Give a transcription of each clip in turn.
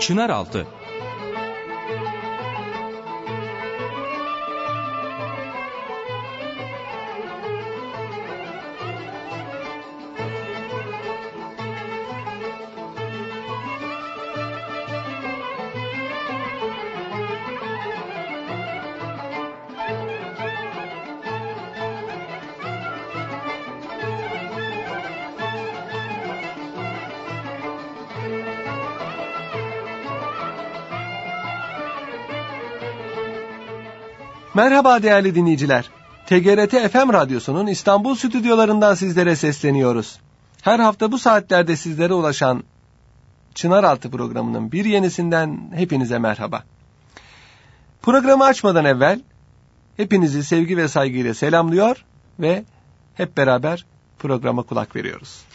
Çınaraltı Merhaba değerli dinleyiciler. TGRT FM Radyosu'nun İstanbul stüdyolarından sizlere sesleniyoruz. Her hafta bu saatlerde sizlere ulaşan Çınaraltı programının bir yenisinden hepinize merhaba. Programı açmadan evvel hepinizi sevgi ve saygıyla selamlıyor ve hep beraber programa kulak veriyoruz.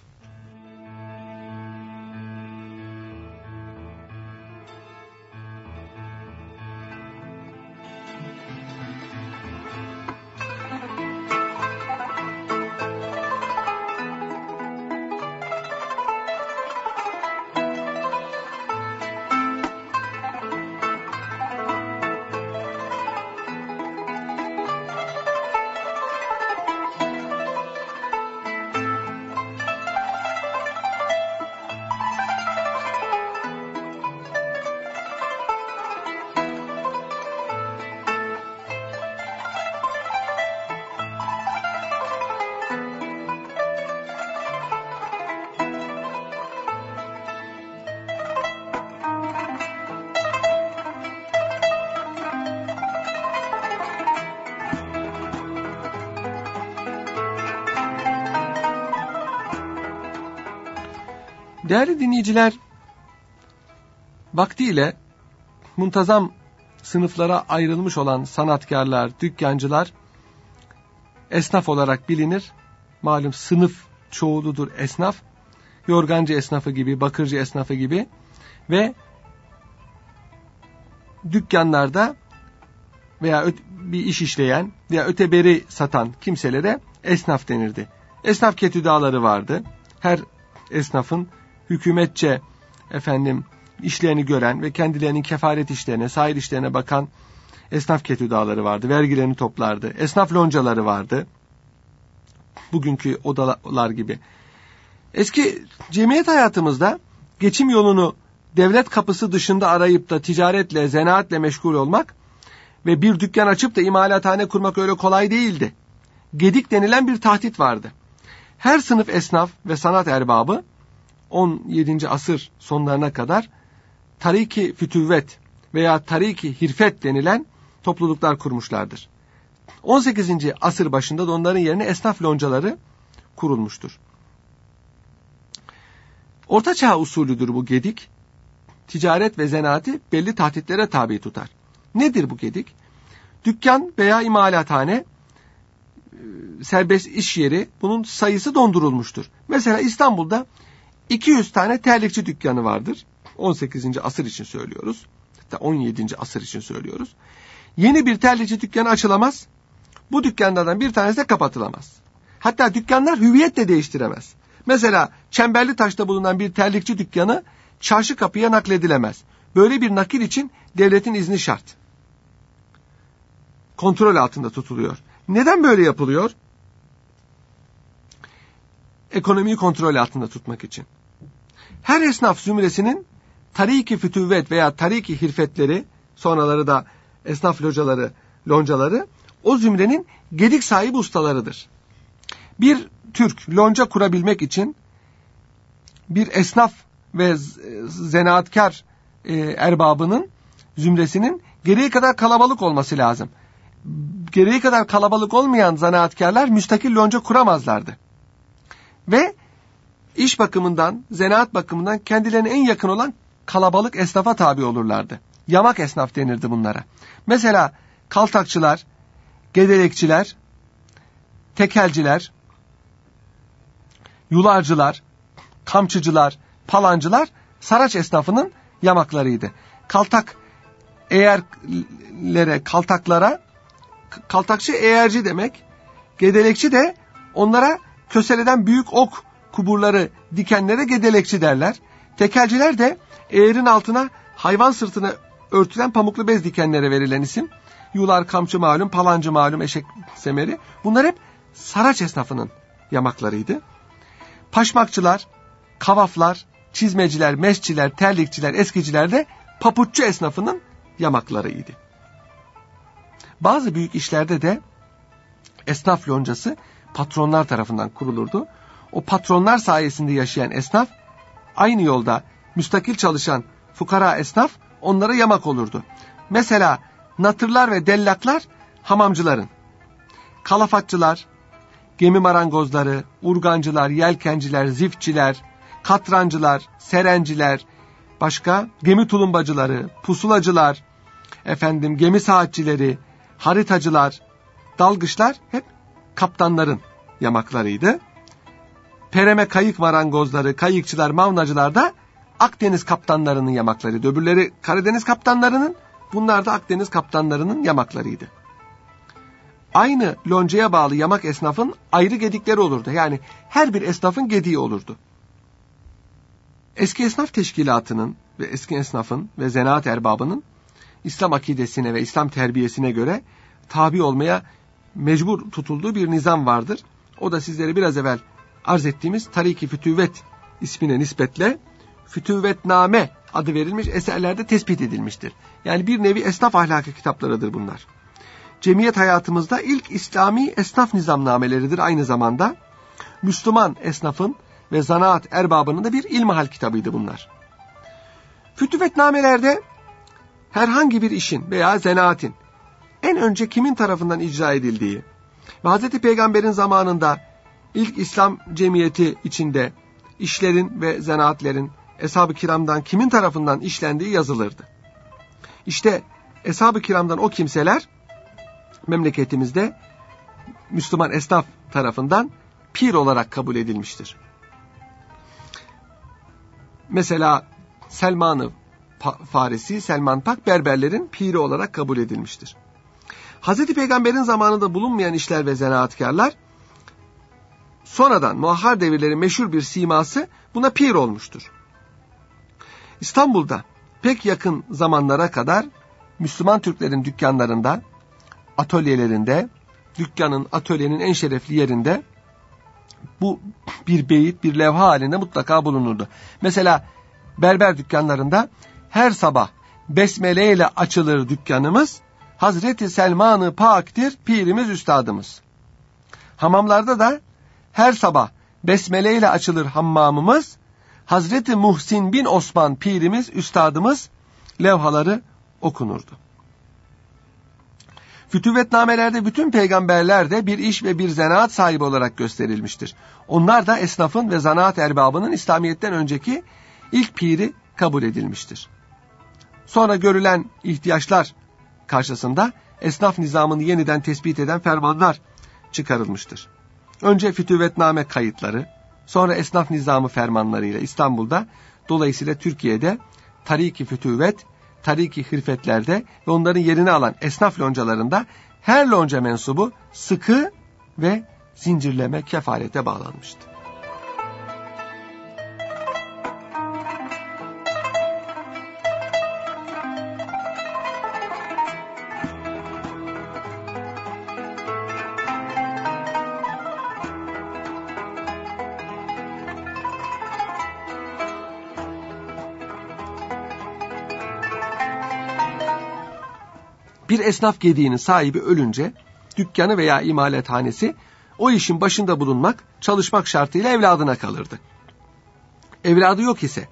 Değerli dinleyiciler, vaktiyle muntazam sınıflara ayrılmış olan sanatkarlar, dükkancılar esnaf olarak bilinir. Malum sınıf çoğuludur esnaf. Yorgancı esnafı gibi, bakırcı esnafı gibi ve dükkanlarda veya bir iş işleyen veya öteberi satan kimselere esnaf denirdi. Esnaf ketüdaları vardı. Her esnafın hükümetçe efendim işlerini gören ve kendilerinin kefaret işlerine, sahil işlerine bakan esnaf ketüdaları vardı. Vergilerini toplardı. Esnaf loncaları vardı. Bugünkü odalar gibi. Eski cemiyet hayatımızda geçim yolunu devlet kapısı dışında arayıp da ticaretle, zanaatle meşgul olmak ve bir dükkan açıp da imalathane kurmak öyle kolay değildi. Gedik denilen bir tahdit vardı. Her sınıf esnaf ve sanat erbabı 17. asır sonlarına kadar tariki fütüvvet veya tariki hirfet denilen topluluklar kurmuşlardır. 18. asır başında da onların yerine esnaf loncaları kurulmuştur. Orta çağ usulüdür bu gedik. Ticaret ve zanaati belli tahtitlere tabi tutar. Nedir bu gedik? Dükkan veya imalathane e, serbest iş yeri bunun sayısı dondurulmuştur. Mesela İstanbul'da 200 tane terlikçi dükkanı vardır. 18. asır için söylüyoruz. Hatta 17. asır için söylüyoruz. Yeni bir terlikçi dükkanı açılamaz. Bu dükkanlardan bir tanesi de kapatılamaz. Hatta dükkanlar hüviyet de değiştiremez. Mesela Çemberli Taş'ta bulunan bir terlikçi dükkanı çarşı kapıya nakledilemez. Böyle bir nakil için devletin izni şart. Kontrol altında tutuluyor. Neden böyle yapılıyor? Ekonomiyi kontrol altında tutmak için. Her esnaf zümresinin tariki fütüvvet veya tariki hirfetleri, sonraları da esnaf locaları, loncaları o zümrenin gedik sahibi ustalarıdır. Bir Türk lonca kurabilmek için bir esnaf ve zanaatkar e, erbabının zümresinin gereği kadar kalabalık olması lazım. Gereği kadar kalabalık olmayan zanaatkarlar müstakil lonca kuramazlardı. Ve iş bakımından, zanaat bakımından kendilerine en yakın olan kalabalık esnafa tabi olurlardı. Yamak esnaf denirdi bunlara. Mesela kaltakçılar, gedelekçiler tekelciler, yularcılar, kamçıcılar, palancılar Saraç esnafının yamaklarıydı. Kaltak eğerlere, kaltaklara, kaltakçı eğerci demek, gedelekçi de onlara köseleden büyük ok kuburları dikenlere gedelekçi derler. Tekelciler de eğerin altına hayvan sırtına örtülen pamuklu bez dikenlere verilen isim. Yular, kamçı malum, palancı malum, eşek semeri. Bunlar hep Saraç esnafının yamaklarıydı. Paşmakçılar, kavaflar, çizmeciler, meşçiler, terlikçiler, eskiciler de papuççu esnafının yamaklarıydı. Bazı büyük işlerde de esnaf loncası patronlar tarafından kurulurdu. O patronlar sayesinde yaşayan esnaf aynı yolda müstakil çalışan fukara esnaf onlara yamak olurdu. Mesela natırlar ve dellaklar hamamcıların, kalafatçılar, gemi marangozları, urgancılar, yelkenciler, ziftçiler, katrancılar, serenciler, başka gemi tulumbacıları, pusulacılar, efendim gemi saatçileri, haritacılar, dalgıçlar hep kaptanların yamaklarıydı. Pereme kayık marangozları, kayıkçılar, mavnacılar da Akdeniz kaptanlarının yamaklarıydı. Öbürleri Karadeniz kaptanlarının, bunlar da Akdeniz kaptanlarının yamaklarıydı. Aynı loncaya bağlı yamak esnafın ayrı gedikleri olurdu. Yani her bir esnafın gediği olurdu. Eski esnaf teşkilatının ve eski esnafın ve zanaat erbabının İslam akidesine ve İslam terbiyesine göre tabi olmaya mecbur tutulduğu bir nizam vardır. O da sizlere biraz evvel arz ettiğimiz Tariki Fütüvet ismine nispetle Fütüvetname adı verilmiş eserlerde tespit edilmiştir. Yani bir nevi esnaf ahlakı kitaplarıdır bunlar. Cemiyet hayatımızda ilk İslami esnaf nizamnameleridir aynı zamanda. Müslüman esnafın ve zanaat erbabının da bir ilmihal kitabıydı bunlar. Fütüvetnamelerde herhangi bir işin veya zanaatin en önce kimin tarafından icra edildiği ve Hz. Peygamber'in zamanında ilk İslam cemiyeti içinde işlerin ve zanaatlerin Eshab-ı Kiram'dan kimin tarafından işlendiği yazılırdı. İşte Eshab-ı Kiram'dan o kimseler memleketimizde Müslüman esnaf tarafından pir olarak kabul edilmiştir. Mesela Selman-ı Farisi, Selman Pak berberlerin piri olarak kabul edilmiştir. Hz. Peygamber'in zamanında bulunmayan işler ve zanaatkarlar sonradan muahhar devirlerin meşhur bir siması buna pir olmuştur. İstanbul'da pek yakın zamanlara kadar Müslüman Türklerin dükkanlarında, atölyelerinde, dükkanın, atölyenin en şerefli yerinde bu bir beyit, bir levha halinde mutlaka bulunurdu. Mesela berber dükkanlarında her sabah besmele ile açılır dükkanımız. Hazreti Selman-ı Pak'tir pirimiz üstadımız. Hamamlarda da her sabah besmele ile açılır hammamımız. Hazreti Muhsin bin Osman pirimiz üstadımız levhaları okunurdu. Fütüvetnamelerde bütün peygamberler de bir iş ve bir zanaat sahibi olarak gösterilmiştir. Onlar da esnafın ve zanaat erbabının İslamiyet'ten önceki ilk piri kabul edilmiştir. Sonra görülen ihtiyaçlar karşısında esnaf nizamını yeniden tespit eden fermanlar çıkarılmıştır. Önce fütüvetname kayıtları, sonra esnaf nizamı fermanlarıyla İstanbul'da, dolayısıyla Türkiye'de Tariki Fütüvet tariki hırfetlerde ve onların yerini alan esnaf loncalarında her lonca mensubu sıkı ve zincirleme kefarete bağlanmıştı. Esnaf gediğinin sahibi ölünce dükkanı veya imalethanesi o işin başında bulunmak, çalışmak şartıyla evladına kalırdı. Evladı yok ise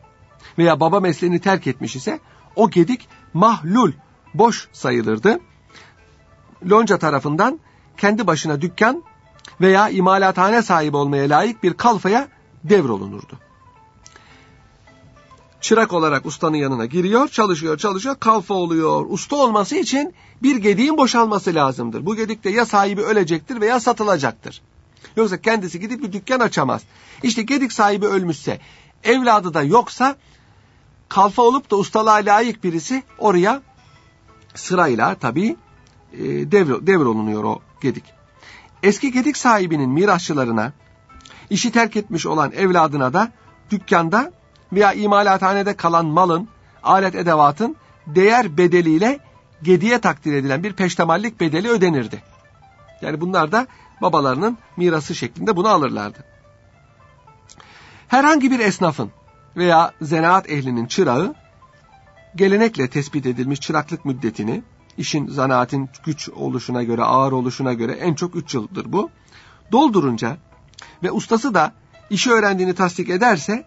veya baba mesleğini terk etmiş ise o gedik mahlul, boş sayılırdı. Lonca tarafından kendi başına dükkan veya imalathane sahibi olmaya layık bir kalfaya devrolunurdu çırak olarak ustanın yanına giriyor, çalışıyor, çalışıyor, kalfa oluyor. Usta olması için bir gediğin boşalması lazımdır. Bu gedik de ya sahibi ölecektir veya satılacaktır. Yoksa kendisi gidip bir dükkan açamaz. İşte gedik sahibi ölmüşse, evladı da yoksa kalfa olup da ustalığa layık birisi oraya sırayla tabii e, devr, devrolunuyor o gedik. Eski gedik sahibinin mirasçılarına, işi terk etmiş olan evladına da dükkanda veya imalathanede kalan malın, alet edevatın değer bedeliyle gediye takdir edilen bir peştemallik bedeli ödenirdi. Yani bunlar da babalarının mirası şeklinde bunu alırlardı. Herhangi bir esnafın veya zanaat ehlinin çırağı gelenekle tespit edilmiş çıraklık müddetini işin zanaatin güç oluşuna göre ağır oluşuna göre en çok 3 yıldır bu. Doldurunca ve ustası da işi öğrendiğini tasdik ederse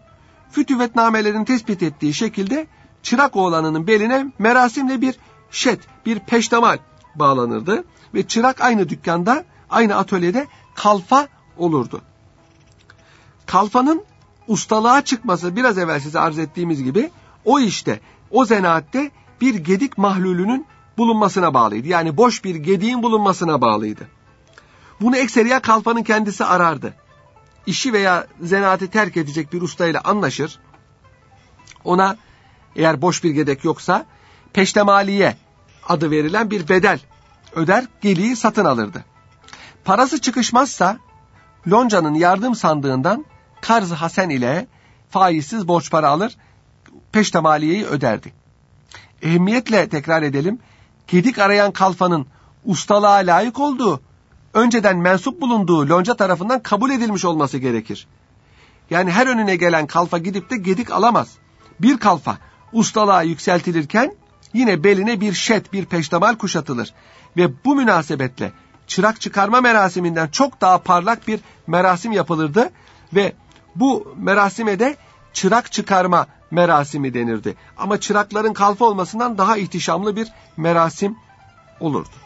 fütüvetnamelerin tespit ettiği şekilde çırak oğlanının beline merasimle bir şet, bir peştemal bağlanırdı ve çırak aynı dükkanda, aynı atölyede kalfa olurdu. Kalfanın ustalığa çıkması biraz evvel size arz ettiğimiz gibi o işte, o zanaatte bir gedik mahlulünün bulunmasına bağlıydı. Yani boş bir gediğin bulunmasına bağlıydı. Bunu ekseriya kalfanın kendisi arardı. İşi veya zanaatı terk edecek bir ustayla anlaşır. Ona eğer boş bir gedek yoksa peştemaliye adı verilen bir bedel öder geliği satın alırdı. Parası çıkışmazsa loncanın yardım sandığından karz hasen ile faizsiz borç para alır peştemaliyeyi öderdi. Ehemmiyetle tekrar edelim. Gedik arayan kalfanın ustalığa layık olduğu, önceden mensup bulunduğu lonca tarafından kabul edilmiş olması gerekir. Yani her önüne gelen kalfa gidip de gedik alamaz. Bir kalfa ustalığa yükseltilirken yine beline bir şet, bir peştemal kuşatılır. Ve bu münasebetle çırak çıkarma merasiminden çok daha parlak bir merasim yapılırdı. Ve bu merasime de çırak çıkarma merasimi denirdi. Ama çırakların kalfa olmasından daha ihtişamlı bir merasim olurdu.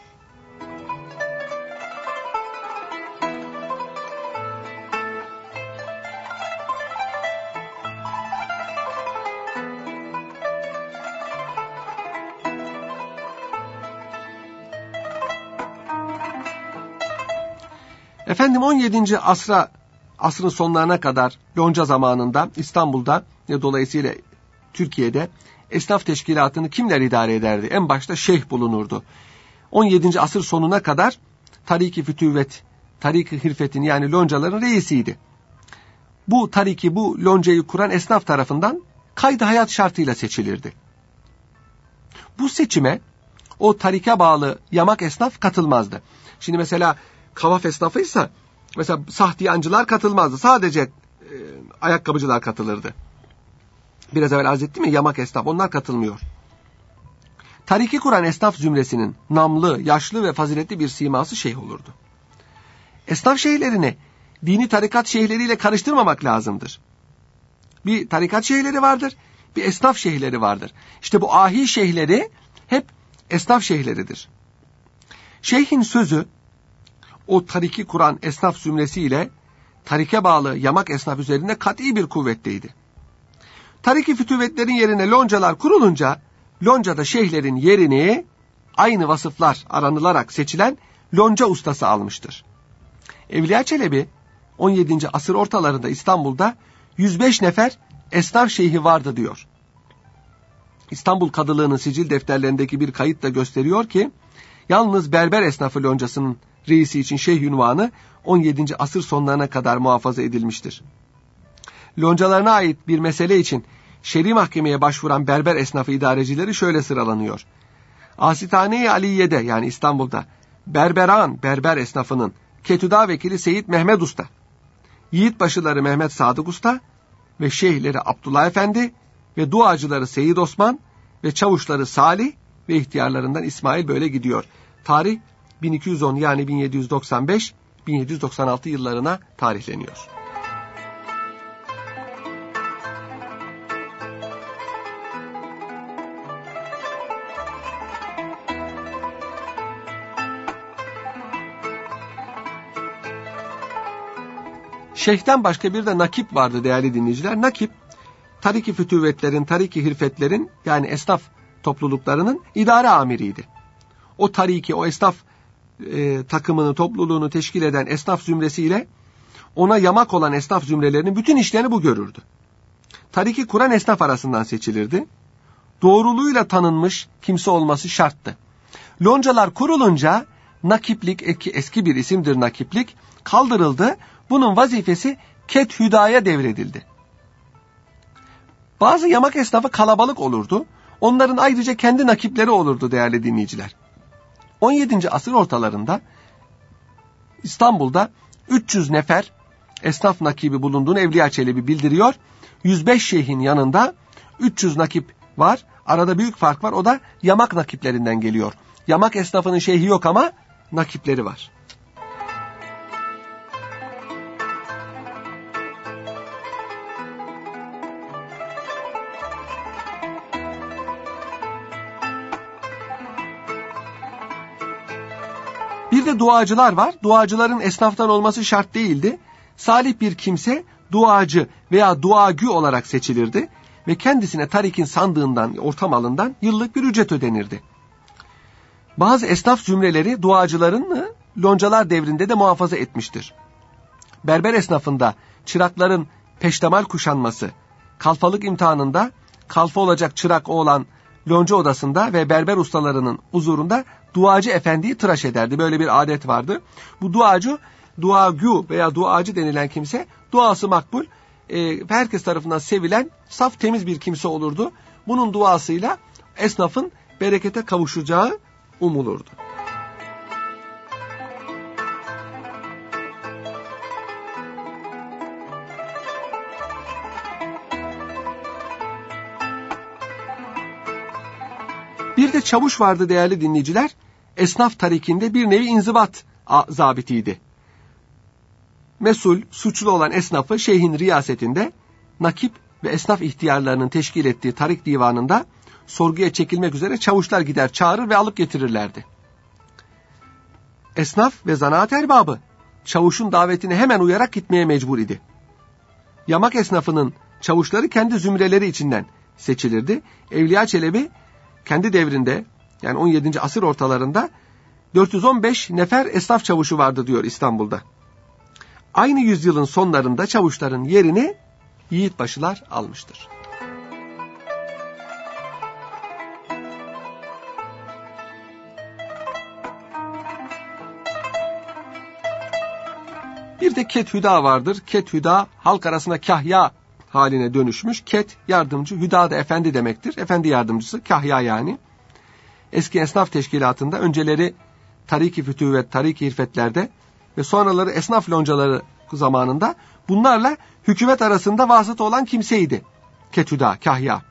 Efendim 17. asra asrın sonlarına kadar Lonca zamanında İstanbul'da ve dolayısıyla Türkiye'de esnaf teşkilatını kimler idare ederdi? En başta şeyh bulunurdu. 17. asır sonuna kadar Tariki Fütüvet, Tariki Hirfet'in yani loncaların reisiydi. Bu tariki, bu loncayı kuran esnaf tarafından kaydı hayat şartıyla seçilirdi. Bu seçime o tarike bağlı yamak esnaf katılmazdı. Şimdi mesela kavaf esnafıysa mesela sahtiyancılar katılmazdı. Sadece e, ayakkabıcılar katılırdı. Biraz evvel arz ettim ya yamak esnaf onlar katılmıyor. Tariki kuran esnaf zümresinin namlı, yaşlı ve faziletli bir siması şeyh olurdu. Esnaf şeyhlerini dini tarikat şeyhleriyle karıştırmamak lazımdır. Bir tarikat şeyhleri vardır, bir esnaf şeyhleri vardır. İşte bu ahi şeyhleri hep esnaf şeyhleridir. Şeyhin sözü o tariki kuran esnaf zümresiyle tarike bağlı yamak esnaf üzerinde kat'i bir kuvvetteydi. Tariki fütüvetlerin yerine loncalar kurulunca loncada şeyhlerin yerini aynı vasıflar aranılarak seçilen lonca ustası almıştır. Evliya Çelebi 17. asır ortalarında İstanbul'da 105 nefer esnaf şeyhi vardı diyor. İstanbul Kadılığı'nın sicil defterlerindeki bir kayıt da gösteriyor ki yalnız berber esnafı loncasının reisi için şeyh ünvanı 17. asır sonlarına kadar muhafaza edilmiştir. Loncalarına ait bir mesele için şer'i mahkemeye başvuran berber esnafı idarecileri şöyle sıralanıyor. Asitane-i Aliye'de yani İstanbul'da Berberan berber esnafının Ketüda vekili Seyit Mehmet Usta, Yiğit başıları Mehmet Sadık Usta ve şeyhleri Abdullah Efendi ve duacıları Seyit Osman ve çavuşları Salih ve ihtiyarlarından İsmail böyle gidiyor. Tarih 1210 yani 1795 1796 yıllarına tarihleniyor. Şeyh'ten başka bir de nakip vardı değerli dinleyiciler. Nakip, tariki fütüvetlerin, tariki hirfetlerin yani esnaf topluluklarının idare amiriydi. O tariki, o esnaf e, takımını, topluluğunu teşkil eden esnaf zümresiyle ona yamak olan esnaf zümrelerinin bütün işlerini bu görürdü. Tariki kuran esnaf arasından seçilirdi. Doğruluğuyla tanınmış kimse olması şarttı. Loncalar kurulunca nakiplik, eski bir isimdir nakiplik, kaldırıldı. Bunun vazifesi Ket Hüda'ya devredildi. Bazı yamak esnafı kalabalık olurdu. Onların ayrıca kendi nakipleri olurdu değerli dinleyiciler. 17. asır ortalarında İstanbul'da 300 nefer esnaf nakibi bulunduğunu Evliya Çelebi bildiriyor. 105 şeyhin yanında 300 nakip var. Arada büyük fark var. O da yamak nakiplerinden geliyor. Yamak esnafının şeyhi yok ama nakipleri var. Duacılar var. Duacıların esnaftan olması şart değildi. Salih bir kimse duacı veya duagü olarak seçilirdi ve kendisine tarikin sandığından, ortam alından yıllık bir ücret ödenirdi. Bazı esnaf zümreleri duacıların loncalar devrinde de muhafaza etmiştir. Berber esnafında çırakların peştemal kuşanması, kalfalık imtihanında kalfa olacak çırak oğlan lonca odasında ve berber ustalarının huzurunda duacı efendiyi tıraş ederdi. Böyle bir adet vardı. Bu duacı, duagü veya duacı denilen kimse duası makbul, e, herkes tarafından sevilen, saf temiz bir kimse olurdu. Bunun duasıyla esnafın berekete kavuşacağı umulurdu. Bir de çavuş vardı değerli dinleyiciler. Esnaf tarikinde bir nevi inzibat zabitiydi. Mesul, suçlu olan esnafı şeyhin riyasetinde nakip ve esnaf ihtiyarlarının teşkil ettiği tarik divanında sorguya çekilmek üzere çavuşlar gider çağırır ve alıp getirirlerdi. Esnaf ve zanaat erbabı çavuşun davetine hemen uyarak gitmeye mecbur idi. Yamak esnafının çavuşları kendi zümreleri içinden seçilirdi. Evliya Çelebi kendi devrinde yani 17. asır ortalarında 415 nefer esnaf çavuşu vardı diyor İstanbul'da. Aynı yüzyılın sonlarında çavuşların yerini yiğitbaşılar almıştır. Bir de ket hüda vardır. Ket hüda halk arasında kahya haline dönüşmüş. Ket yardımcı, hüda da efendi demektir. Efendi yardımcısı kahya yani. Eski esnaf teşkilatında önceleri tariki fütüvet, tariki irfetlerde ve sonraları esnaf loncaları zamanında bunlarla hükümet arasında vasıta olan kimseydi. Ketüda, kahya.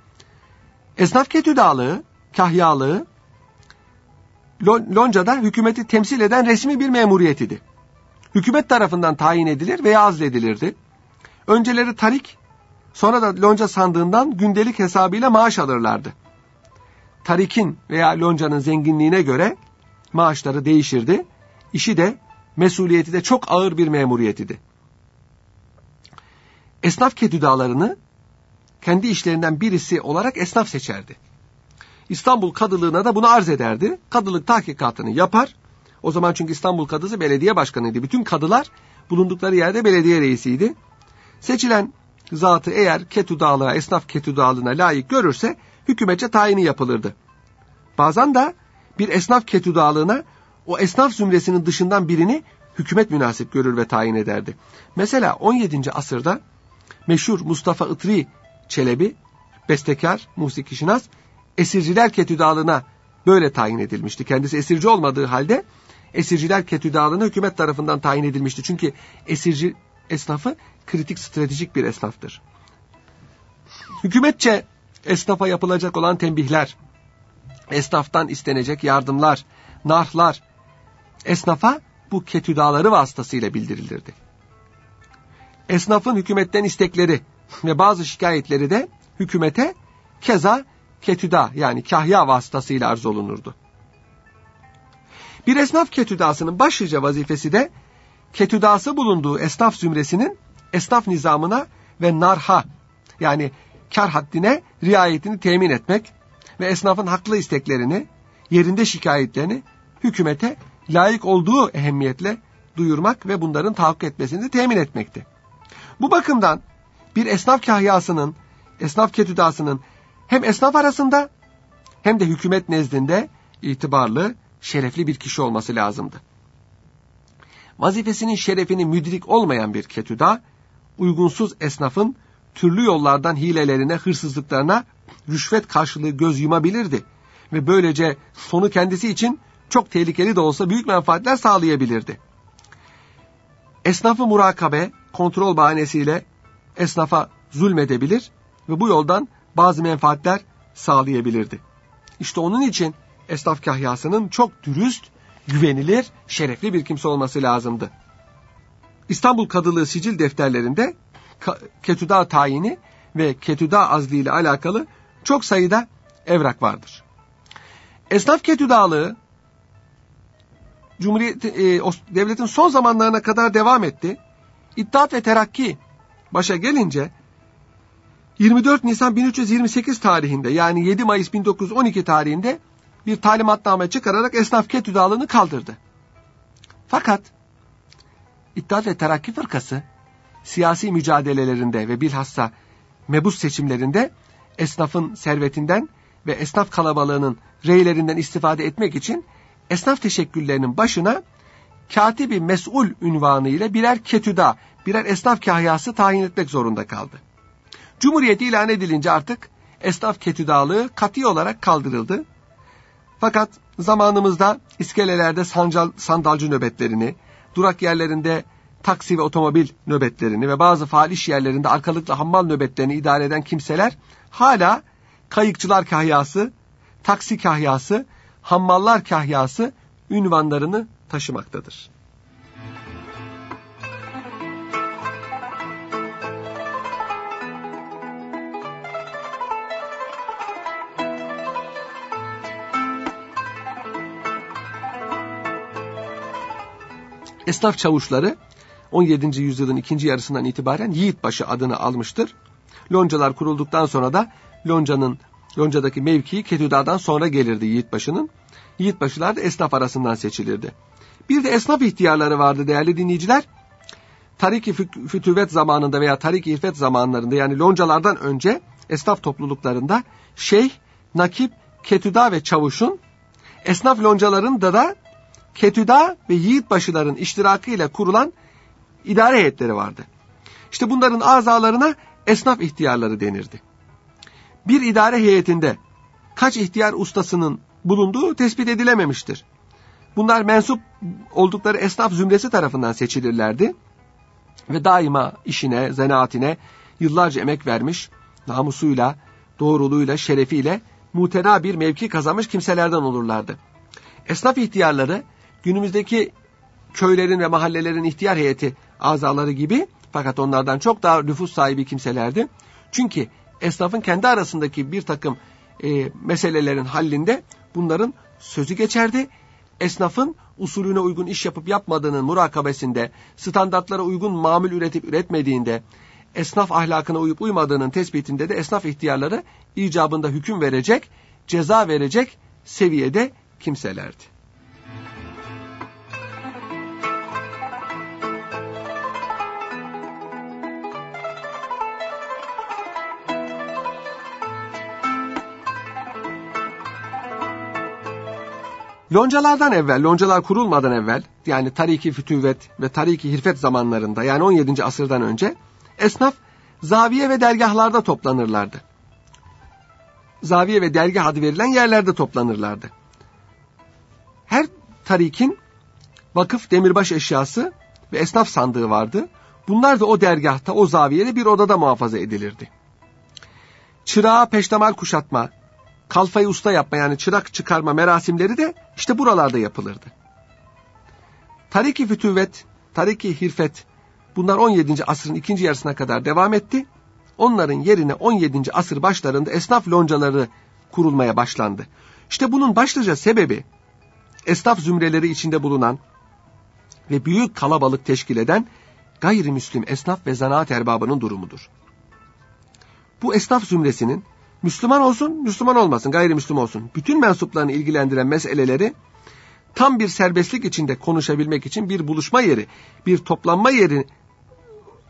Esnaf ketüdalığı, kahyalığı loncada hükümeti temsil eden resmi bir memuriyet idi. Hükümet tarafından tayin edilir veya azledilirdi. Önceleri tarik, sonra da lonca sandığından gündelik hesabıyla maaş alırlardı. Tarikin veya loncanın zenginliğine göre maaşları değişirdi. İşi de mesuliyeti de çok ağır bir memuriyet idi. Esnaf ketüdalarını kendi işlerinden birisi olarak esnaf seçerdi. İstanbul Kadılığına da bunu arz ederdi. Kadılık tahkikatını yapar. O zaman çünkü İstanbul Kadısı belediye başkanıydı. Bütün kadılar bulundukları yerde belediye reisiydi. Seçilen zatı eğer ketüdalığa, esnaf ketüdalığına layık görürse hükümetçe tayini yapılırdı. Bazen de bir esnaf ketüdalığına o esnaf zümresinin dışından birini hükümet münasip görür ve tayin ederdi. Mesela 17. asırda meşhur Mustafa Itri Çelebi, bestekar, musiki şinas, esirciler ketüdalığına böyle tayin edilmişti. Kendisi esirci olmadığı halde esirciler ketüdalığına hükümet tarafından tayin edilmişti. Çünkü esirci esnafı kritik stratejik bir esnaftır. Hükümetçe esnafa yapılacak olan tembihler, esnaftan istenecek yardımlar, narhlar, esnafa bu ketüdaları vasıtasıyla bildirilirdi. Esnafın hükümetten istekleri ve bazı şikayetleri de hükümete keza ketüda yani kahya vasıtasıyla arz olunurdu. Bir esnaf ketüdasının başlıca vazifesi de ketüdası bulunduğu esnaf zümresinin esnaf nizamına ve narha yani kar haddine riayetini temin etmek ve esnafın haklı isteklerini, yerinde şikayetlerini hükümete layık olduğu ehemmiyetle duyurmak ve bunların tahakkuk etmesini temin etmekti. Bu bakımdan bir esnaf kahyasının, esnaf ketüdasının hem esnaf arasında hem de hükümet nezdinde itibarlı, şerefli bir kişi olması lazımdı. Vazifesinin şerefini müdrik olmayan bir ketüda, uygunsuz esnafın türlü yollardan hilelerine, hırsızlıklarına rüşvet karşılığı göz yumabilirdi. Ve böylece sonu kendisi için çok tehlikeli de olsa büyük menfaatler sağlayabilirdi. Esnafı murakabe, kontrol bahanesiyle esnafa zulmedebilir ve bu yoldan bazı menfaatler sağlayabilirdi. İşte onun için esnaf kahyasının çok dürüst, güvenilir, şerefli bir kimse olması lazımdı. İstanbul Kadılığı sicil defterlerinde ketüda tayini ve ketüda azli ile alakalı çok sayıda evrak vardır. Esnaf ketüdalığı Cumhuriyet e, devletin son zamanlarına kadar devam etti. İttihat ve Terakki başa gelince 24 Nisan 1328 tarihinde yani 7 Mayıs 1912 tarihinde bir talimatname çıkararak esnaf ketüdalığını kaldırdı. Fakat İttihat ve Terakki Fırkası siyasi mücadelelerinde ve bilhassa mebus seçimlerinde esnafın servetinden ve esnaf kalabalığının reylerinden istifade etmek için esnaf teşekküllerinin başına katibi mesul ünvanı ile birer ketüda, birer esnaf kahyası tayin etmek zorunda kaldı. Cumhuriyet ilan edilince artık esnaf ketüdalığı katı olarak kaldırıldı. Fakat zamanımızda iskelelerde sancal, sandalcı nöbetlerini, durak yerlerinde taksi ve otomobil nöbetlerini ve bazı faal iş yerlerinde arkalıklı hammal nöbetlerini idare eden kimseler hala kayıkçılar kahyası, taksi kahyası, hammallar kahyası ünvanlarını taşımaktadır. Esnaf çavuşları 17. yüzyılın ikinci yarısından itibaren Yiğitbaşı adını almıştır. Loncalar kurulduktan sonra da Lonca'nın Lonca'daki mevkii Ketüda'dan sonra gelirdi Yiğitbaşı'nın. Yiğitbaşılar da esnaf arasından seçilirdi. Bir de esnaf ihtiyarları vardı değerli dinleyiciler. Tariki fütüvet zamanında veya Tariki İffet zamanlarında yani loncalardan önce esnaf topluluklarında şeyh, nakip, ketüda ve çavuşun esnaf loncalarında da ketüda ve yiğitbaşıların iştirakıyla kurulan idare heyetleri vardı. İşte bunların azalarına esnaf ihtiyarları denirdi. Bir idare heyetinde kaç ihtiyar ustasının bulunduğu tespit edilememiştir. Bunlar mensup oldukları esnaf zümresi tarafından seçilirlerdi ve daima işine, zanaatine yıllarca emek vermiş, namusuyla, doğruluğuyla, şerefiyle mutena bir mevki kazanmış kimselerden olurlardı. Esnaf ihtiyarları günümüzdeki köylerin ve mahallelerin ihtiyar heyeti azaları gibi fakat onlardan çok daha nüfus sahibi kimselerdi. Çünkü esnafın kendi arasındaki bir takım e, meselelerin hallində bunların sözü geçerdi. Esnafın usulüne uygun iş yapıp yapmadığının murakabesinde, standartlara uygun mamül üretip üretmediğinde, esnaf ahlakına uyup uymadığının tespitinde de esnaf ihtiyarları icabında hüküm verecek, ceza verecek seviyede kimselerdi. Loncalardan evvel, loncalar kurulmadan evvel yani Tariki Fütüvvet ve Tariki Hirfet zamanlarında yani 17. asırdan önce esnaf zaviye ve dergahlarda toplanırlardı. Zaviye ve dergah adı verilen yerlerde toplanırlardı. Her tarikin vakıf demirbaş eşyası ve esnaf sandığı vardı. Bunlar da o dergahta, o zaviyede bir odada muhafaza edilirdi. Çırağa peştemal kuşatma, kalfayı usta yapma yani çırak çıkarma merasimleri de işte buralarda yapılırdı. Tariki fütüvet, tariki hirfet bunlar 17. asrın ikinci yarısına kadar devam etti. Onların yerine 17. asır başlarında esnaf loncaları kurulmaya başlandı. İşte bunun başlıca sebebi esnaf zümreleri içinde bulunan ve büyük kalabalık teşkil eden gayrimüslim esnaf ve zanaat erbabının durumudur. Bu esnaf zümresinin Müslüman olsun, Müslüman olmasın, gayrimüslim olsun. Bütün mensuplarını ilgilendiren meseleleri tam bir serbestlik içinde konuşabilmek için bir buluşma yeri, bir toplanma yeri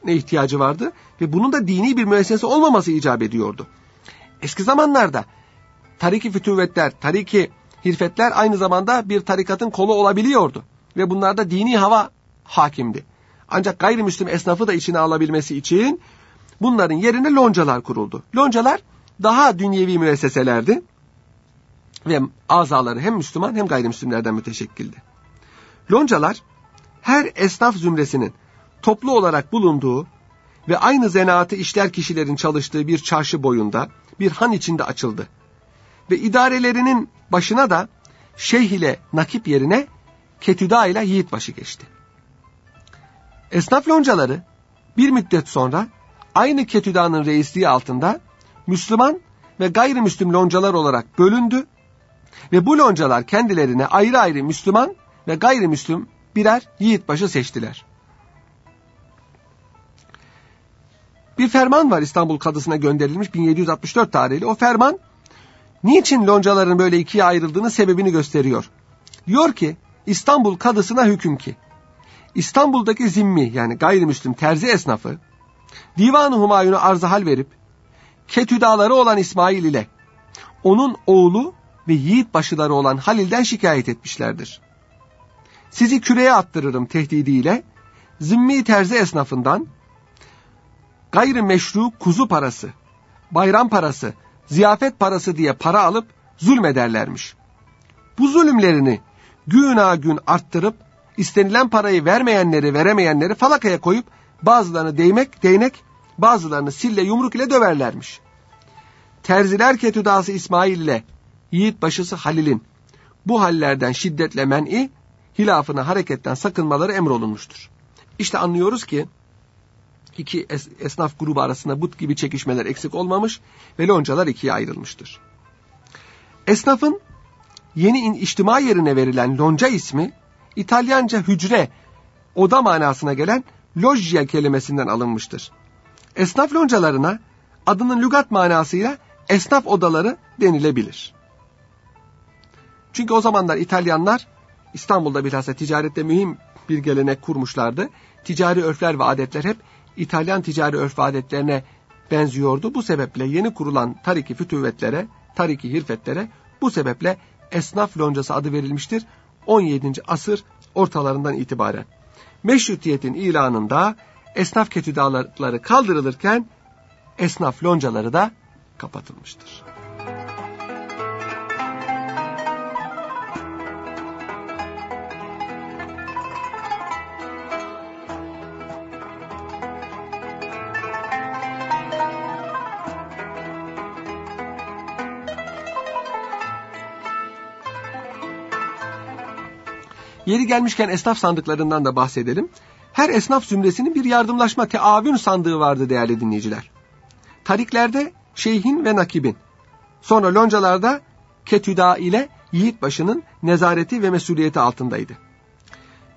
ne ihtiyacı vardı ve bunun da dini bir müessese olmaması icap ediyordu. Eski zamanlarda tariki fütüvvetler, tariki hirfetler aynı zamanda bir tarikatın kolu olabiliyordu ve bunlarda dini hava hakimdi. Ancak gayrimüslim esnafı da içine alabilmesi için bunların yerine loncalar kuruldu. Loncalar daha dünyevi müesseselerdi ve azaları hem Müslüman hem gayrimüslimlerden müteşekkildi. Loncalar her esnaf zümresinin toplu olarak bulunduğu ve aynı zanaatı işler kişilerin çalıştığı bir çarşı boyunda bir han içinde açıldı. Ve idarelerinin başına da şeyh ile nakip yerine ketüda ile yiğitbaşı geçti. Esnaf loncaları bir müddet sonra aynı ketüdanın reisliği altında Müslüman ve gayrimüslim loncalar olarak bölündü ve bu loncalar kendilerine ayrı ayrı Müslüman ve gayrimüslim birer yiğitbaşı seçtiler. Bir ferman var İstanbul Kadısı'na gönderilmiş 1764 tarihli. O ferman niçin loncaların böyle ikiye ayrıldığını sebebini gösteriyor. Diyor ki İstanbul Kadısı'na hüküm ki İstanbul'daki zimmi yani gayrimüslim terzi esnafı Divan-ı Humayun'u arza hal verip ketüdaları olan İsmail ile onun oğlu ve yiğit başıları olan Halil'den şikayet etmişlerdir. Sizi küreye attırırım tehdidiyle zimmi terzi esnafından gayrimeşru kuzu parası, bayram parası, ziyafet parası diye para alıp zulmederlermiş. Bu zulümlerini gün gün arttırıp istenilen parayı vermeyenleri veremeyenleri falakaya koyup bazılarını değmek, değnek, bazılarını sille yumruk ile döverlermiş. Terziler ketüdası İsmail ile yiğit başısı Halil'in bu hallerden şiddetle men'i, hilafına hareketten sakınmaları emrolunmuştur. İşte anlıyoruz ki iki es esnaf grubu arasında but gibi çekişmeler eksik olmamış ve loncalar ikiye ayrılmıştır. Esnafın yeni içtima yerine verilen lonca ismi İtalyanca hücre, oda manasına gelen loggia kelimesinden alınmıştır. Esnaf loncalarına adının lügat manasıyla esnaf odaları denilebilir. Çünkü o zamanlar İtalyanlar İstanbul'da bilhassa ticarette mühim bir gelenek kurmuşlardı. Ticari örfler ve adetler hep İtalyan ticari örf ve adetlerine benziyordu. Bu sebeple yeni kurulan tariki fütüvvetlere, tariki hirfetlere bu sebeple esnaf loncası adı verilmiştir. 17. asır ortalarından itibaren. Meşrutiyetin ilanında esnaf ketüdaları kaldırılırken esnaf loncaları da kapatılmıştır. Yeri gelmişken esnaf sandıklarından da bahsedelim. Her esnaf zümresinin bir yardımlaşma teavün sandığı vardı değerli dinleyiciler. Tariklerde şeyhin ve nakibin, sonra loncalarda ketüda ile yiğit başının nezareti ve mesuliyeti altındaydı.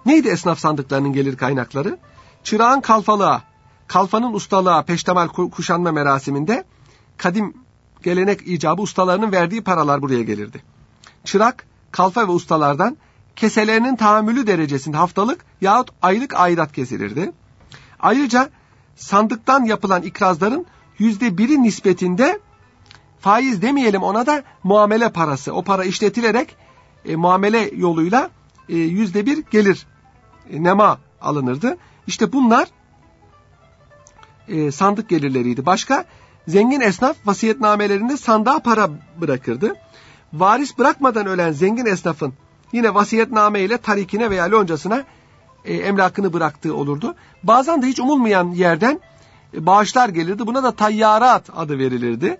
Neydi esnaf sandıklarının gelir kaynakları? Çırağın kalfalığa, kalfanın ustalığa peştemal kuşanma merasiminde kadim gelenek icabı ustalarının verdiği paralar buraya gelirdi. Çırak, kalfa ve ustalardan keselerinin tahammülü derecesinde haftalık yahut aylık aidat kesilirdi. Ayrıca sandıktan yapılan ikrazların yüzde biri nispetinde faiz demeyelim ona da muamele parası. O para işletilerek e, muamele yoluyla e, yüzde bir gelir e, nema alınırdı. İşte bunlar e, sandık gelirleriydi. Başka zengin esnaf vasiyetnamelerinde sandığa para bırakırdı. Varis bırakmadan ölen zengin esnafın yine vasiyetname ile tarikine veya loncasına e, emlakını bıraktığı olurdu. Bazen de hiç umulmayan yerden e, bağışlar gelirdi. Buna da tayyarat adı verilirdi.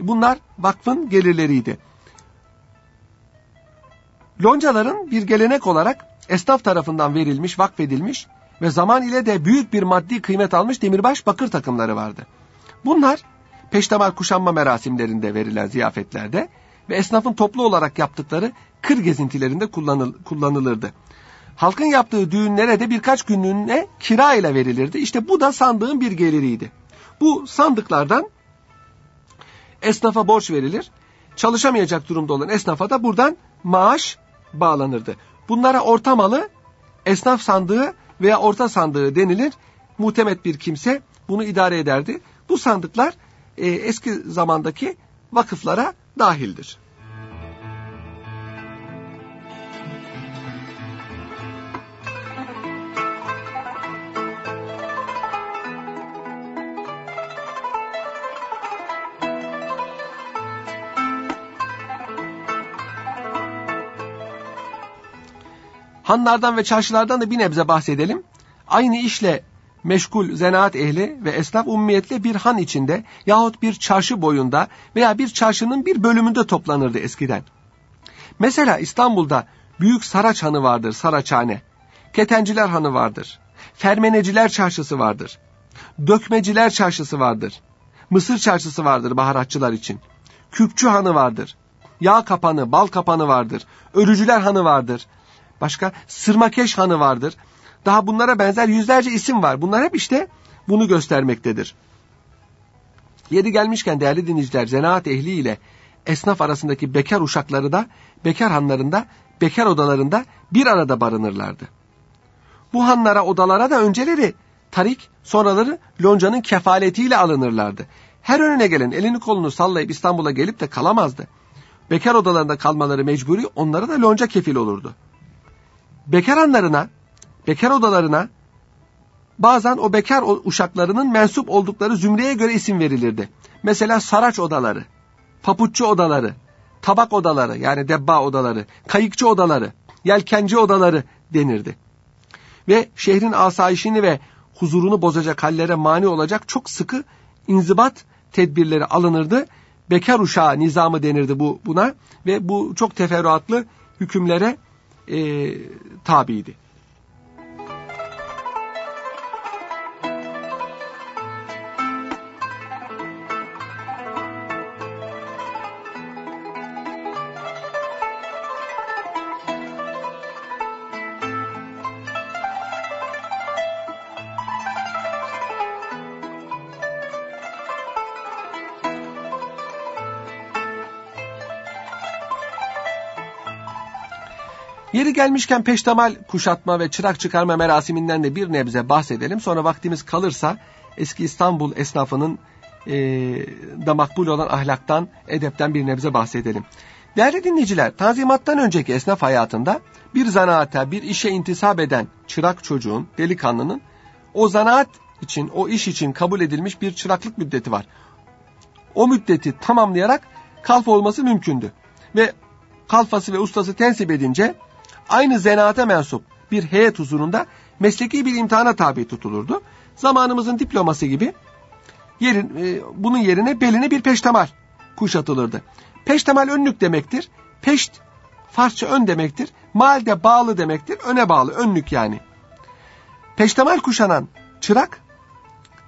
Bunlar vakfın gelirleriydi. Loncaların bir gelenek olarak esnaf tarafından verilmiş, vakfedilmiş ve zaman ile de büyük bir maddi kıymet almış demirbaş bakır takımları vardı. Bunlar peştemal kuşanma merasimlerinde verilen ziyafetlerde ve esnafın toplu olarak yaptıkları kır gezintilerinde kullanıl, kullanılırdı. Halkın yaptığı düğünlere de birkaç günlüğüne kira ile verilirdi. İşte bu da sandığın bir geliriydi. Bu sandıklardan esnafa borç verilir. Çalışamayacak durumda olan esnafa da buradan maaş bağlanırdı. Bunlara orta malı, esnaf sandığı veya orta sandığı denilir. Muhtemet bir kimse bunu idare ederdi. Bu sandıklar e, eski zamandaki vakıflara dahildir. Hanlardan ve çarşılardan da bir nebze bahsedelim. Aynı işle meşgul zanaat ehli ve esnaf ummiyetle bir han içinde yahut bir çarşı boyunda veya bir çarşının bir bölümünde toplanırdı eskiden. Mesela İstanbul'da Büyük Saraç Hanı vardır, Saraçhane. Ketenciler Hanı vardır. Fermeneciler Çarşısı vardır. Dökmeciler Çarşısı vardır. Mısır Çarşısı vardır baharatçılar için. Küpçü Hanı vardır. Yağ Kapanı, Bal Kapanı vardır. Örücüler Hanı vardır. Başka Sırmakeş Hanı vardır. Daha bunlara benzer yüzlerce isim var. Bunlar hep işte bunu göstermektedir. Yeri gelmişken değerli dinleyiciler, zanaat ehli ile esnaf arasındaki bekar uşakları da bekar hanlarında, bekar odalarında bir arada barınırlardı. Bu hanlara, odalara da önceleri tarik, sonraları loncanın kefaletiyle alınırlardı. Her önüne gelen elini kolunu sallayıp İstanbul'a gelip de kalamazdı. Bekar odalarında kalmaları mecburi onlara da lonca kefil olurdu. Bekar hanlarına bekar odalarına bazen o bekar uşaklarının mensup oldukları zümreye göre isim verilirdi. Mesela saraç odaları, papuççu odaları, tabak odaları yani debba odaları, kayıkçı odaları, yelkenci odaları denirdi. Ve şehrin asayişini ve huzurunu bozacak hallere mani olacak çok sıkı inzibat tedbirleri alınırdı. Bekar uşağı nizamı denirdi bu buna ve bu çok teferruatlı hükümlere e, tabiydi. Gelmişken peştemal kuşatma ve çırak çıkarma merasiminden de bir nebze bahsedelim. Sonra vaktimiz kalırsa eski İstanbul esnafının e, da makbul olan ahlaktan, edepten bir nebze bahsedelim. Değerli dinleyiciler, tanzimattan önceki esnaf hayatında bir zanaata, bir işe intisap eden çırak çocuğun, delikanlının o zanaat için, o iş için kabul edilmiş bir çıraklık müddeti var. O müddeti tamamlayarak kalfa olması mümkündü. Ve kalfası ve ustası tensip edince aynı zenaata mensup bir heyet huzurunda mesleki bir imtihana tabi tutulurdu. Zamanımızın diploması gibi yerin, e, bunun yerine beline bir peştemal kuşatılırdı. Peştemal önlük demektir. Peşt Farsça ön demektir. Mal de bağlı demektir. Öne bağlı, önlük yani. Peştemal kuşanan çırak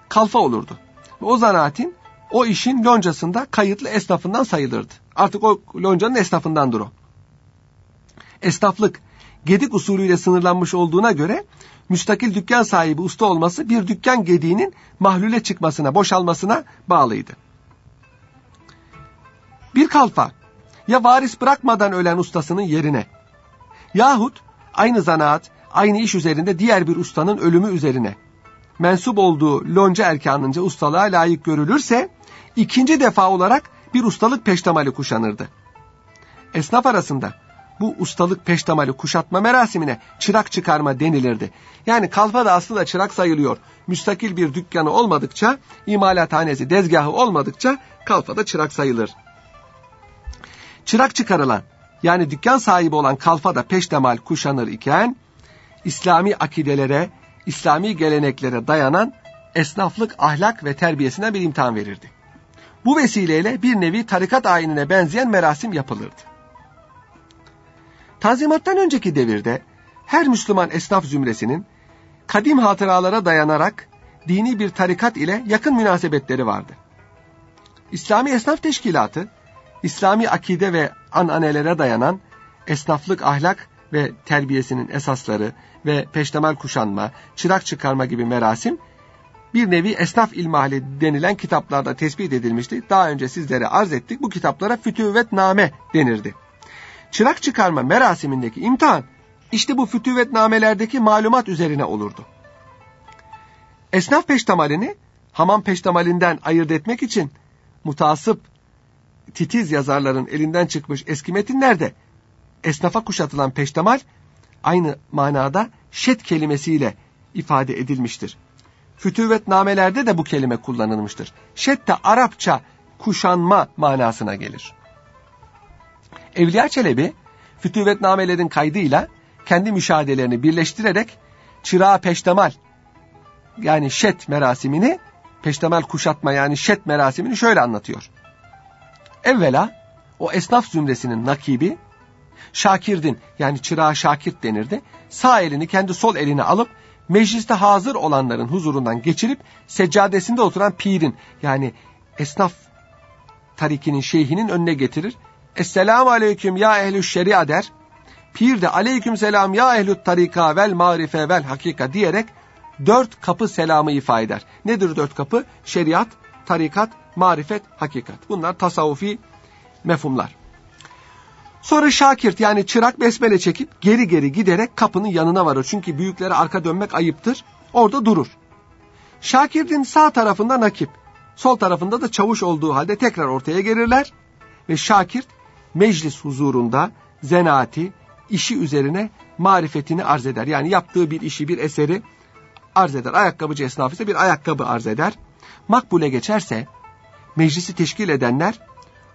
kalfa olurdu. O zanaatin o işin loncasında kayıtlı esnafından sayılırdı. Artık o loncanın esnafındandır o. Esnaflık gedik usulüyle sınırlanmış olduğuna göre müstakil dükkan sahibi usta olması bir dükkan gediğinin mahlule çıkmasına, boşalmasına bağlıydı. Bir kalfa ya varis bırakmadan ölen ustasının yerine yahut aynı zanaat, aynı iş üzerinde diğer bir ustanın ölümü üzerine mensup olduğu lonca erkanınca ustalığa layık görülürse ikinci defa olarak bir ustalık peştemali kuşanırdı. Esnaf arasında bu ustalık peştemali kuşatma merasimine çırak çıkarma denilirdi. Yani kalfa da aslında çırak sayılıyor. Müstakil bir dükkanı olmadıkça, imalathanesi, dezgahı olmadıkça kalfa da çırak sayılır. Çırak çıkarılan, yani dükkan sahibi olan kalfa da peştemal kuşanır iken, İslami akidelere, İslami geleneklere dayanan esnaflık, ahlak ve terbiyesine bir imtihan verirdi. Bu vesileyle bir nevi tarikat ayinine benzeyen merasim yapılırdı. Tanzimattan önceki devirde her Müslüman esnaf zümresinin kadim hatıralara dayanarak dini bir tarikat ile yakın münasebetleri vardı. İslami Esnaf Teşkilatı, İslami akide ve ananelere dayanan esnaflık ahlak ve terbiyesinin esasları ve peştemal kuşanma, çırak çıkarma gibi merasim bir nevi esnaf ilmihali denilen kitaplarda tespit edilmişti. Daha önce sizlere arz ettik. Bu kitaplara fütüvvet name denirdi. Çırak çıkarma merasimindeki imtihan işte bu fütüvetnamelerdeki malumat üzerine olurdu. Esnaf peştemalini hamam peştemalinden ayırt etmek için mutasip titiz yazarların elinden çıkmış eski metinlerde esnafa kuşatılan peştemal aynı manada şet kelimesiyle ifade edilmiştir. Fütüvetnamelerde de bu kelime kullanılmıştır. Şet de Arapça kuşanma manasına gelir. Evliya Çelebi fütüvetnamelerin kaydıyla kendi müşahedelerini birleştirerek çırağı peştemal yani şet merasimini peştemal kuşatma yani şet merasimini şöyle anlatıyor. Evvela o esnaf zümresinin nakibi Şakirdin yani çırağı Şakirt denirdi. Sağ elini kendi sol eline alıp mecliste hazır olanların huzurundan geçirip seccadesinde oturan pirin yani esnaf tarikinin şeyhinin önüne getirir. Esselamu aleyküm ya ehlü şeria der. Pir de aleyküm selam ya ehlü tarika vel marife vel hakika diyerek dört kapı selamı ifade eder. Nedir dört kapı? Şeriat, tarikat, marifet, hakikat. Bunlar tasavvufi mefhumlar. Sonra Şakirt yani çırak besmele çekip geri geri giderek kapının yanına varır. Çünkü büyüklere arka dönmek ayıptır. Orada durur. Şakirt'in sağ tarafında nakip, sol tarafında da çavuş olduğu halde tekrar ortaya gelirler. Ve Şakirt meclis huzurunda zenaati, işi üzerine marifetini arz eder. Yani yaptığı bir işi, bir eseri arz eder. Ayakkabıcı esnafı ise bir ayakkabı arz eder. Makbule geçerse meclisi teşkil edenler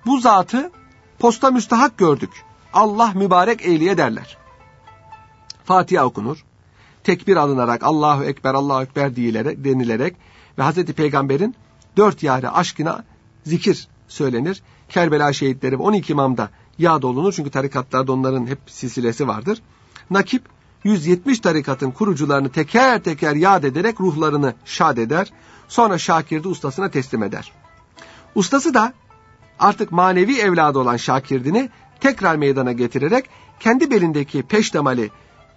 bu zatı posta müstahak gördük. Allah mübarek eyleye derler. Fatiha okunur. Tekbir alınarak Allahu Ekber, Allahu Ekber denilerek ve Hazreti Peygamber'in dört yare aşkına zikir söylenir. Kerbela şehitleri ve 12 imamda yağ olunur. Çünkü tarikatlarda onların hep silsilesi vardır. Nakip 170 tarikatın kurucularını teker teker yad ederek ruhlarını şad eder. Sonra Şakir'de ustasına teslim eder. Ustası da artık manevi evladı olan Şakirdin'i tekrar meydana getirerek kendi belindeki peştemali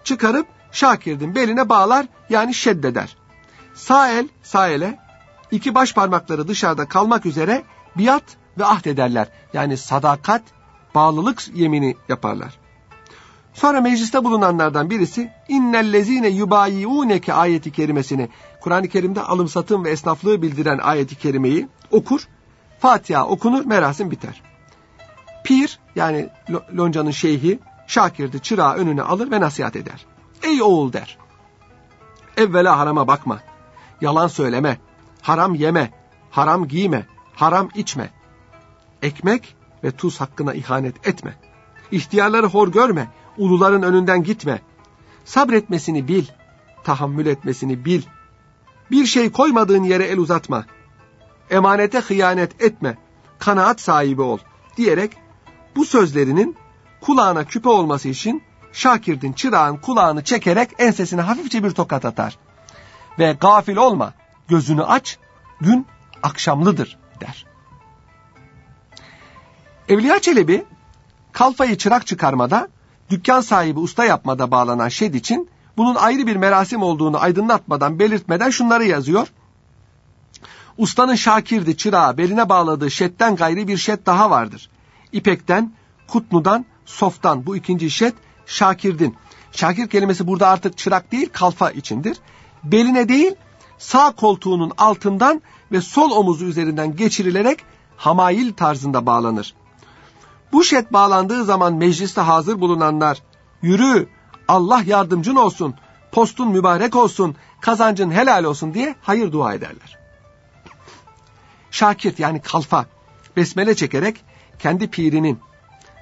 çıkarıp Şakirdin beline bağlar yani şeddeder. Sağ el sağ ele iki baş parmakları dışarıda kalmak üzere biat ve ahd ederler. Yani sadakat, bağlılık yemini yaparlar. Sonra mecliste bulunanlardan birisi innellezine yubayiuneke ayeti kerimesini Kur'an-ı Kerim'de alım satım ve esnaflığı bildiren ayeti kerimeyi okur. Fatiha okunur, merasim biter. Pir yani loncanın şeyhi Şakir'di çırağı önüne alır ve nasihat eder. Ey oğul der. Evvela harama bakma. Yalan söyleme. Haram yeme. Haram giyme. Haram içme. Ekmek ve tuz hakkına ihanet etme. İhtiyarları hor görme. Uluların önünden gitme. Sabretmesini bil. Tahammül etmesini bil. Bir şey koymadığın yere el uzatma. Emanete hıyanet etme. Kanaat sahibi ol. Diyerek bu sözlerinin kulağına küpe olması için Şakir'in çırağın kulağını çekerek ensesine hafifçe bir tokat atar. Ve gafil olma, gözünü aç, gün akşamlıdır der. Evliya Çelebi, kalfayı çırak çıkarmada, dükkan sahibi usta yapmada bağlanan şed için bunun ayrı bir merasim olduğunu aydınlatmadan, belirtmeden şunları yazıyor. Ustanın şakirdi çırağı beline bağladığı şetten gayri bir şet daha vardır. İpekten, kutnudan, softan bu ikinci şet şakirdin. Şakir kelimesi burada artık çırak değil kalfa içindir. Beline değil sağ koltuğunun altından ve sol omuzu üzerinden geçirilerek hamail tarzında bağlanır. Bu şet bağlandığı zaman mecliste hazır bulunanlar yürü Allah yardımcın olsun, postun mübarek olsun, kazancın helal olsun diye hayır dua ederler. Şakir yani kalfa besmele çekerek kendi pirinin,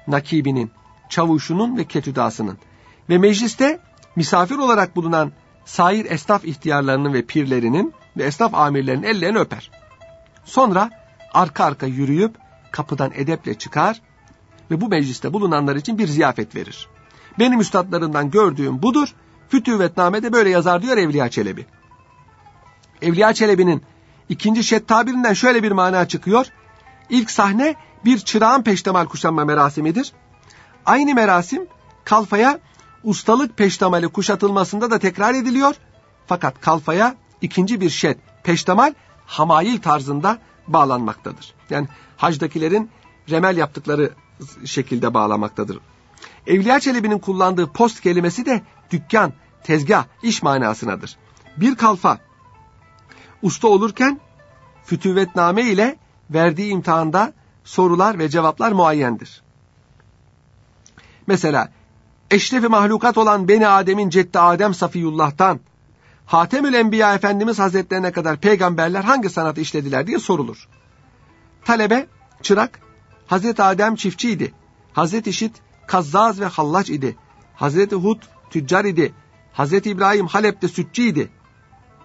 nakibinin, çavuşunun ve ketüdasının ve mecliste misafir olarak bulunan sair esnaf ihtiyarlarının ve pirlerinin ve esnaf amirlerinin ellerini öper. Sonra arka arka yürüyüp kapıdan edeple çıkar ve bu mecliste bulunanlar için bir ziyafet verir. Benim üstadlarından gördüğüm budur. Fütüvetname'de böyle yazar diyor Evliya Çelebi. Evliya Çelebi'nin ikinci şet tabirinden şöyle bir mana çıkıyor. İlk sahne bir çırağın peştemal kuşanma merasimidir. Aynı merasim kalfaya ustalık peştemali kuşatılmasında da tekrar ediliyor. Fakat kalfaya ikinci bir şet peştemal hamail tarzında bağlanmaktadır. Yani hacdakilerin remel yaptıkları şekilde bağlamaktadır. Evliya Çelebi'nin kullandığı post kelimesi de dükkan, tezgah, iş manasınadır. Bir kalfa usta olurken fütüvetname ile verdiği imtihanda sorular ve cevaplar muayyendir. Mesela eşrefi mahlukat olan Beni Adem'in ceddi Adem Safiyullah'tan Hatemül Enbiya Efendimiz Hazretlerine kadar peygamberler hangi sanatı işlediler diye sorulur. Talebe, çırak, Hazreti Adem çiftçiydi. Hazreti Şit kazzaz ve hallaç idi. Hazreti Hud tüccar idi. Hazreti İbrahim Halep'te sütçü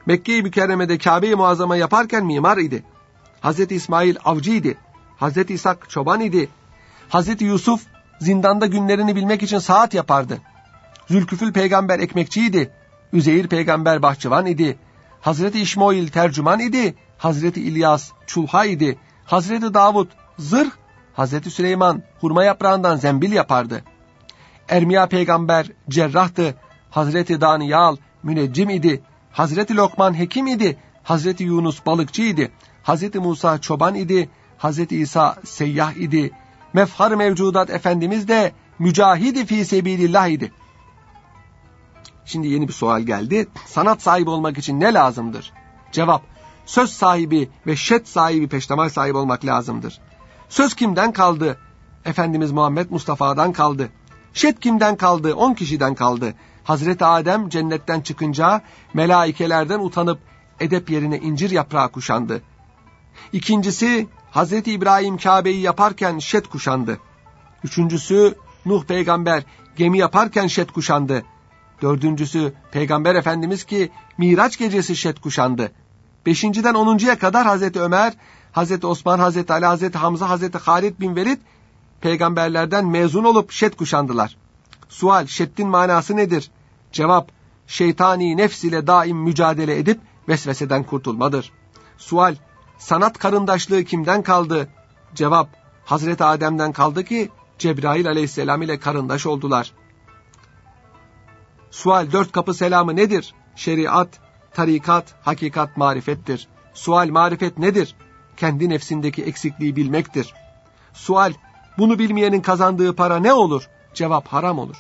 Mekke-i Mükerreme'de Kabe-i Muazzama yaparken mimar idi. Hazreti İsmail avcı idi. Hazreti İshak çoban idi. Hazreti Yusuf zindanda günlerini bilmek için saat yapardı. Zülküfül peygamber ekmekçiydi. Üzeyir peygamber bahçıvan idi. Hazreti İşmail tercüman idi. Hazreti İlyas çulha idi. Hazreti Davud zırh, Hazreti Süleyman hurma yaprağından zembil yapardı. Ermiya peygamber cerrahtı. Hazreti Daniyal müneccim idi. Hazreti Lokman hekim idi. Hazreti Yunus balıkçı idi. Hazreti Musa çoban idi. Hazreti İsa seyyah idi. Mefhar mevcudat Efendimiz de mücahidi fi sebilillah idi. Şimdi yeni bir sual geldi. Sanat sahibi olmak için ne lazımdır? Cevap, söz sahibi ve şet sahibi peştemal sahibi olmak lazımdır. Söz kimden kaldı? Efendimiz Muhammed Mustafa'dan kaldı. Şet kimden kaldı? On kişiden kaldı. Hazreti Adem cennetten çıkınca melaikelerden utanıp edep yerine incir yaprağı kuşandı. İkincisi Hazreti İbrahim Kabe'yi yaparken şet kuşandı. Üçüncüsü Nuh peygamber gemi yaparken şet kuşandı. Dördüncüsü Peygamber Efendimiz ki Miraç gecesi şet kuşandı. Beşinciden onuncuya kadar Hazreti Ömer, Hazreti Osman, Hazreti Ali, Hazreti Hamza, Hazreti Halid bin Velid peygamberlerden mezun olup şet kuşandılar. Sual, şettin manası nedir? Cevap, şeytani nefs ile daim mücadele edip vesveseden kurtulmadır. Sual, sanat karındaşlığı kimden kaldı? Cevap, Hazreti Adem'den kaldı ki Cebrail aleyhisselam ile karındaş oldular. Sual dört kapı selamı nedir? Şeriat, tarikat, hakikat, marifettir. Sual marifet nedir? Kendi nefsindeki eksikliği bilmektir. Sual, bunu bilmeyenin kazandığı para ne olur? Cevap haram olur.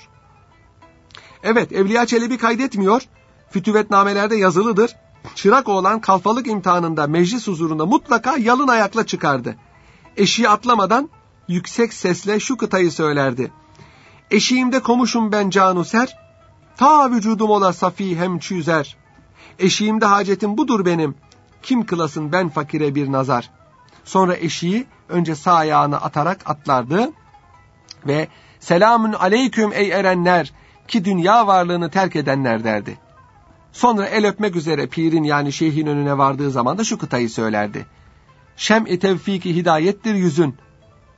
Evet, Evliya Çelebi kaydetmiyor. Fütüvetnamelerde yazılıdır. Çırak olan kalfalık imtihanında meclis huzurunda mutlaka yalın ayakla çıkardı. Eşiği atlamadan yüksek sesle şu kıtayı söylerdi. Eşiğimde komuşum ben canuser, ta vücudum ola safi hem çüzer. Eşiğimde hacetim budur benim, kim kılasın ben fakire bir nazar. Sonra eşiği önce sağ ayağını atarak atlardı ve selamün aleyküm ey erenler ki dünya varlığını terk edenler derdi. Sonra el öpmek üzere pirin yani şeyhin önüne vardığı zaman da şu kıtayı söylerdi. Şem-i tevfiki hidayettir yüzün.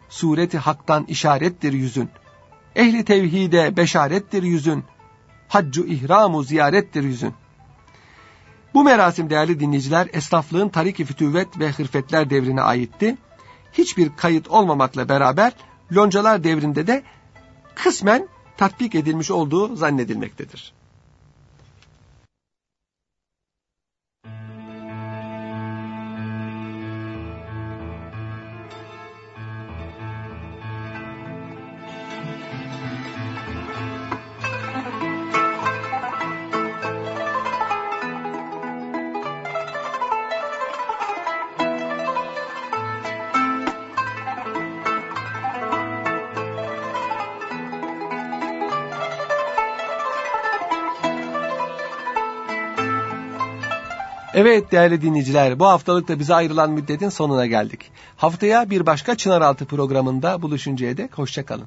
Sureti haktan işarettir yüzün. Ehli tevhide beşarettir yüzün. Haccu ihramu ziyarettir yüzün. Bu merasim değerli dinleyiciler esnaflığın tarik-i fütüvvet ve hırfetler devrine aitti. Hiçbir kayıt olmamakla beraber loncalar devrinde de kısmen tatbik edilmiş olduğu zannedilmektedir. Evet değerli dinleyiciler bu haftalık da bize ayrılan müddetin sonuna geldik. Haftaya bir başka Çınaraltı programında buluşuncaya dek hoşçakalın.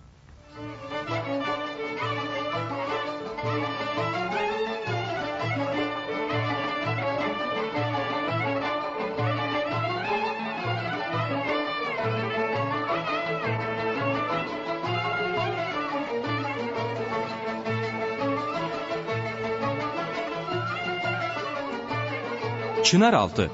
Çınaraltı